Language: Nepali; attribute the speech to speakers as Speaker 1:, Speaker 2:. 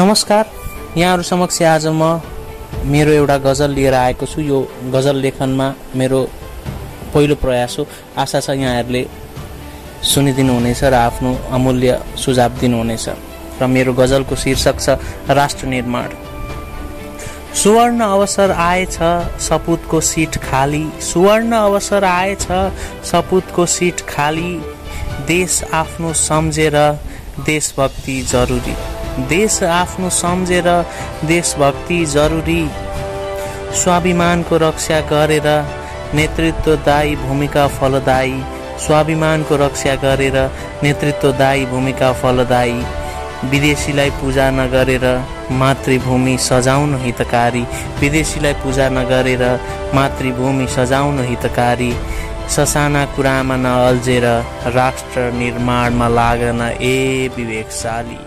Speaker 1: नमस्कार। यहाँहरू समक्ष आज म मेरो एउटा गजल लिएर आएको छु। यो गजल लेखनमा मेरो पहिलो प्रयास हो। आशा छ यहाँहरूले सुनिदिनुहुनेछ र आफ्नो अमूल्य सुझाव दिनुहुनेछ र मेरो गजलको शीर्षक छ राष्ट्र निर्माण। सुवर्ण अवसर आएछ सपुतको सिट खाली। सुवर्ण अवसर आएछ सपुतको सिट खाली। देश आफ्नो सम्झेर देशभक्ति जरुरी। देश आफ्नो सम्झेर देशभक्ति जरुरी। स्वाभिमानको रक्षा गरेर नेतृत्वदायी भूमिका फलदायी। स्वाभिमानको रक्षा गरेर नेतृत्वदायी भूमिका फलदायी। विदेशीलाई पूजा नगरेर मातृभूमि सजाउन हितकारी। विदेशीलाई पूजा नगरेर मातृभूमि सजाउन हितकारी। ससाना कुरामा नअल्झेर राष्ट्र निर्माणमा लागन ए विवेकशाली।